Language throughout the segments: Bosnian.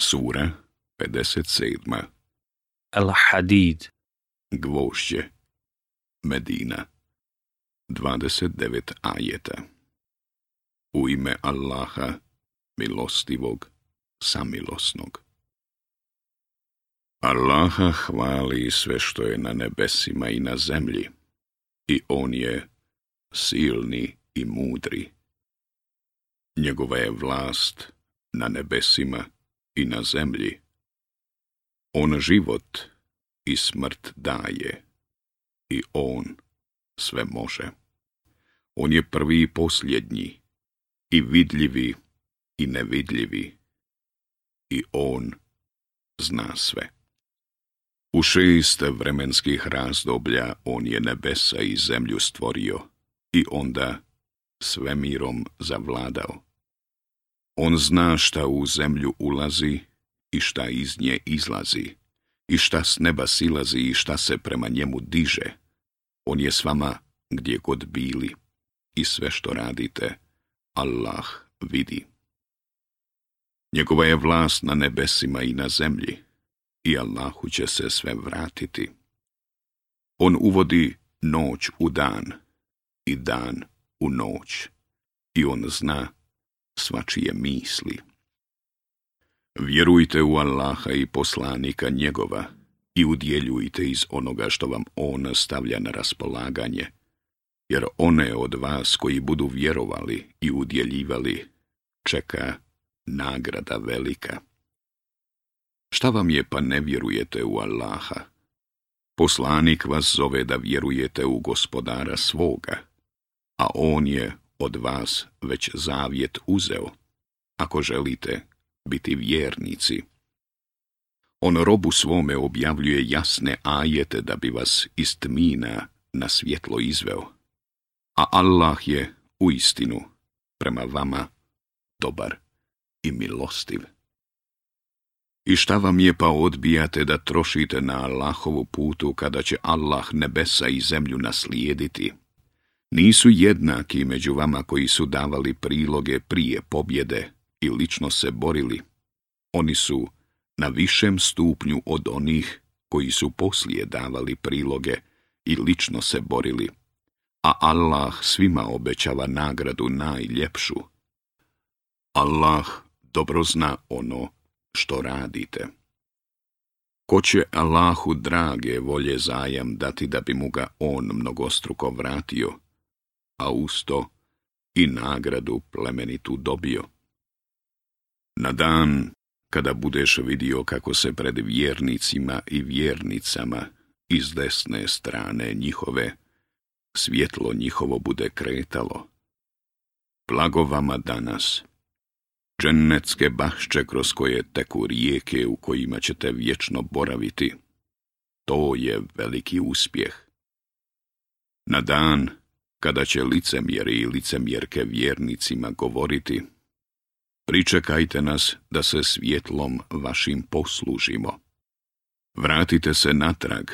Sura 57. Al-Hadid Gvošće Medina 29 ajeta U ime Allaha, milostivog, samilosnog. Allaha hvali sve što je na nebesima i na zemlji, i On je silni i mudri. Njegova je vlast na nebesima i na zemlji. On život i smrt daje i on sve može. On je prvi i posljednji i vidljivi i nevidljivi i on zna sve. U šest vremenskih razdoblja on je nebesa i zemlju stvorio i onda svemirom zavladao. On zna šta u zemlju ulazi i šta iz nje izlazi, i šta s neba silazi i šta se prema njemu diže. On je s vama gdje god bili i sve što radite, Allah vidi. Njegova je vlast na nebesima i na zemlji i Allahu će se sve vratiti. On uvodi noć u dan i dan u noć i on zna svačije misli. Vjerujte u Allaha i poslanika njegova i udjeljujte iz onoga što vam On stavlja na raspolaganje, jer one od vas koji budu vjerovali i udjeljivali čeka nagrada velika. Šta vam je pa ne vjerujete u Allaha? Poslanik vas zove da vjerujete u gospodara svoga, a on je od vas već zavjet uzeo, ako želite biti vjernici. On robu svome objavljuje jasne ajete da bi vas iz tmina na svjetlo izveo. A Allah je u istinu prema vama dobar i milostiv. I šta vam je pa odbijate da trošite na Allahovu putu kada će Allah nebesa i zemlju naslijediti? Nisu jednaki među vama koji su davali priloge prije pobjede i lično se borili. Oni su na višem stupnju od onih koji su poslije davali priloge i lično se borili. A Allah svima obećava nagradu najljepšu. Allah dobro zna ono što radite. Ko će Allahu drage volje zajam dati da bi mu ga on mnogostruko vratio, a usto i nagradu plemenitu dobio. Na dan kada budeš vidio kako se pred vjernicima i vjernicama iz desne strane njihove svjetlo njihovo bude kretalo. Plago vama danas. Džennetske bašče kroz koje teku rijeke u kojima ćete vječno boraviti. To je veliki uspjeh. Na dan kada će licemjeri i licemjerke vjernicima govoriti Pričekajte nas da se svjetlom vašim poslužimo. Vratite se natrag,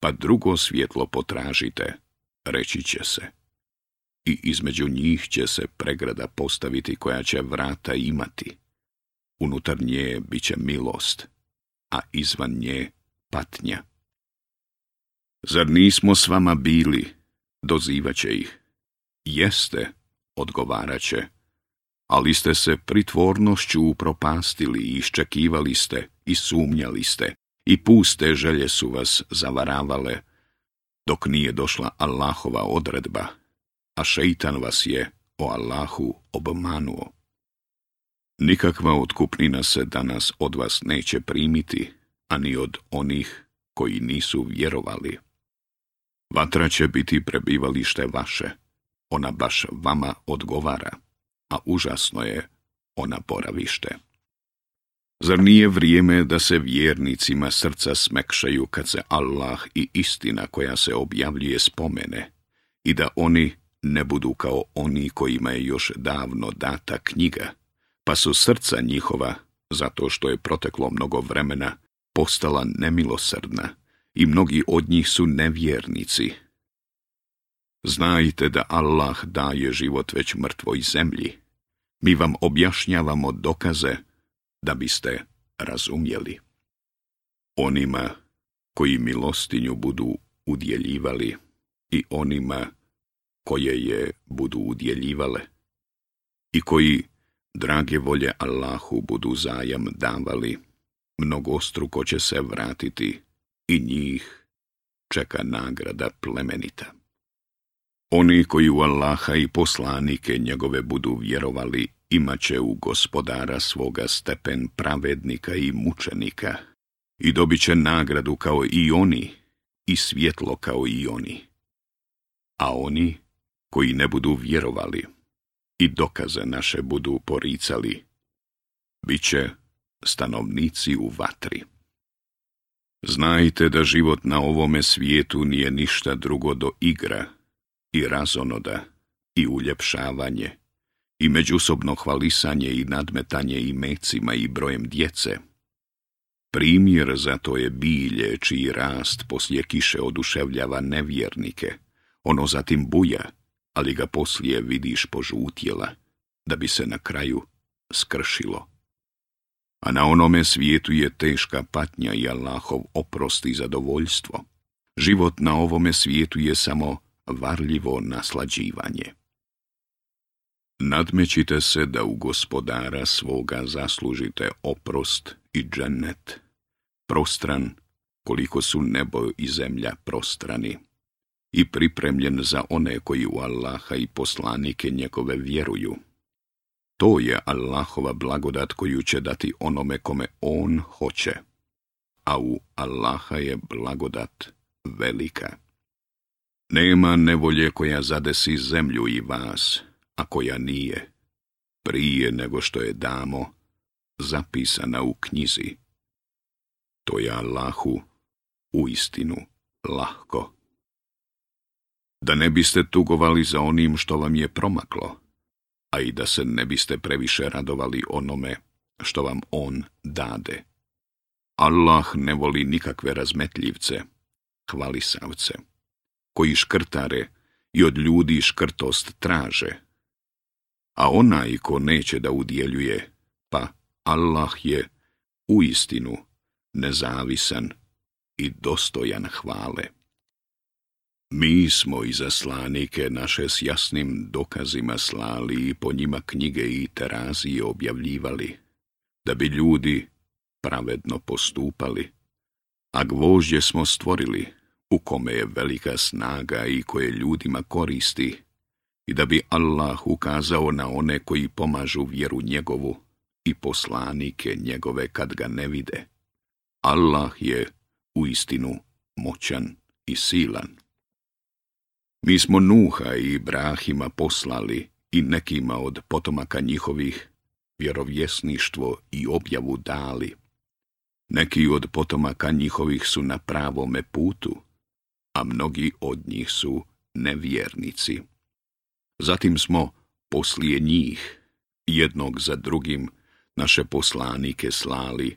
pa drugo svjetlo potražite, reći će se. I između njih će se pregrada postaviti koja će vrata imati. Unutar nje bit će milost, a izvan nje patnja. Zar nismo s vama bili, dozivaće ih. Jeste, odgovaraće, ali ste se pritvornošću upropastili i iščekivali ste i sumnjali ste i puste želje su vas zavaravale, dok nije došla Allahova odredba, a šeitan vas je o Allahu obmanuo. Nikakva otkupnina se danas od vas neće primiti, ani od onih koji nisu vjerovali. Vatra će biti prebivalište vaše. Ona baš vama odgovara, a užasno je ona boravište. Zar nije vrijeme da se vjernicima srca smekšaju kad se Allah i istina koja se objavljuje spomene i da oni ne budu kao oni kojima je još davno data knjiga, pa su srca njihova, zato što je proteklo mnogo vremena, postala nemilosrdna, i mnogi od njih su nevjernici. Znajte da Allah daje život već mrtvoj zemlji. Mi vam objašnjavamo dokaze da biste razumjeli. Onima koji milostinju budu udjeljivali i onima koje je budu udjeljivale i koji drage volje Allahu budu zajam davali, mnogostruko će se vratiti i njih čeka nagrada plemenita. Oni koji u Allaha i poslanike njegove budu vjerovali, imat će u gospodara svoga stepen pravednika i mučenika i dobit će nagradu kao i oni i svjetlo kao i oni. A oni koji ne budu vjerovali i dokaze naše budu poricali, bit će stanovnici u vatri. Znajte da život na ovome svijetu nije ništa drugo do igra i razonoda i uljepšavanje i međusobno hvalisanje i nadmetanje i mecima i brojem djece. Primjer za to je bilje čiji rast poslije kiše oduševljava nevjernike. Ono zatim buja, ali ga poslije vidiš požutjela, da bi se na kraju skršilo a na onome svijetu je teška patnja i Allahov oprost i zadovoljstvo. Život na ovome svijetu je samo varljivo naslađivanje. Nadmećite se da u gospodara svoga zaslužite oprost i džennet, prostran koliko su nebo i zemlja prostrani, i pripremljen za one koji u Allaha i poslanike njegove vjeruju. To je Allahova blagodat koju će dati onome kome On hoće, a u Allaha je blagodat velika. Nema nevolje koja zadesi zemlju i vas, a koja nije, prije nego što je damo, zapisana u knjizi. To je Allahu u istinu lahko. Da ne biste tugovali za onim što vam je promaklo, a i da se ne biste previše radovali onome što vam on dade. Allah ne voli nikakve razmetljivce, hvalisavce, koji škrtare i od ljudi škrtost traže. A onaj ko neće da udjeljuje, pa Allah je u istinu nezavisan i dostojan hvale. Mi smo i zaslanike naše s jasnim dokazima slali i po njima knjige i terazije objavljivali, da bi ljudi pravedno postupali. A gvožđe smo stvorili, u kome je velika snaga i koje ljudima koristi, i da bi Allah ukazao na one koji pomažu vjeru njegovu i poslanike njegove kad ga ne vide. Allah je u istinu moćan i silan. Mi smo Nuha i Ibrahima poslali i nekima od potomaka njihovih vjerovjesništvo i objavu dali. Neki od potomaka njihovih su na pravome putu, a mnogi od njih su nevjernici. Zatim smo, poslije njih, jednog za drugim, naše poslanike slali,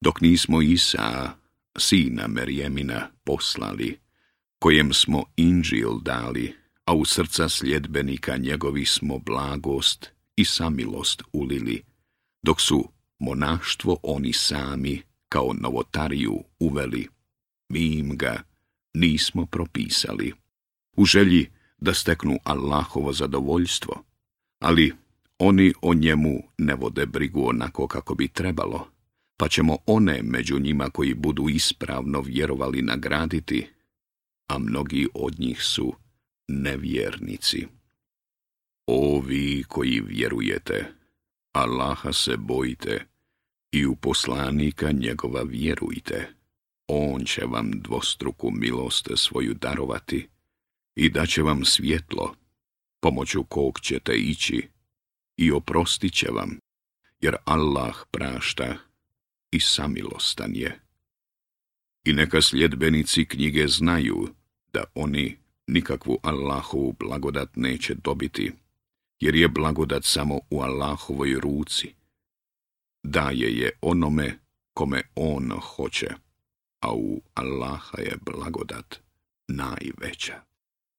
dok nismo Isa, sina Merjemina, poslali, kojem smo inžil dali, a u srca sljedbenika njegovi smo blagost i samilost ulili, dok su monaštvo oni sami kao novotariju uveli. Mi im ga nismo propisali. U želji da steknu Allahovo zadovoljstvo, ali oni o njemu ne vode brigu onako kako bi trebalo, pa ćemo one među njima koji budu ispravno vjerovali nagraditi, a mnogi od njih su nevjernici. O vi koji vjerujete, Allaha se bojite i u poslanika njegova vjerujte. On će vam dvostruku milost svoju darovati i daće vam svjetlo, pomoću kog ćete ići i oprostit će vam, jer Allah prašta i samilostan je. I neka sljedbenici knjige znaju da oni nikakvu Allahovu blagodat neće dobiti, jer je blagodat samo u Allahovoj ruci. Daje je onome kome on hoće, a u Allaha je blagodat najveća.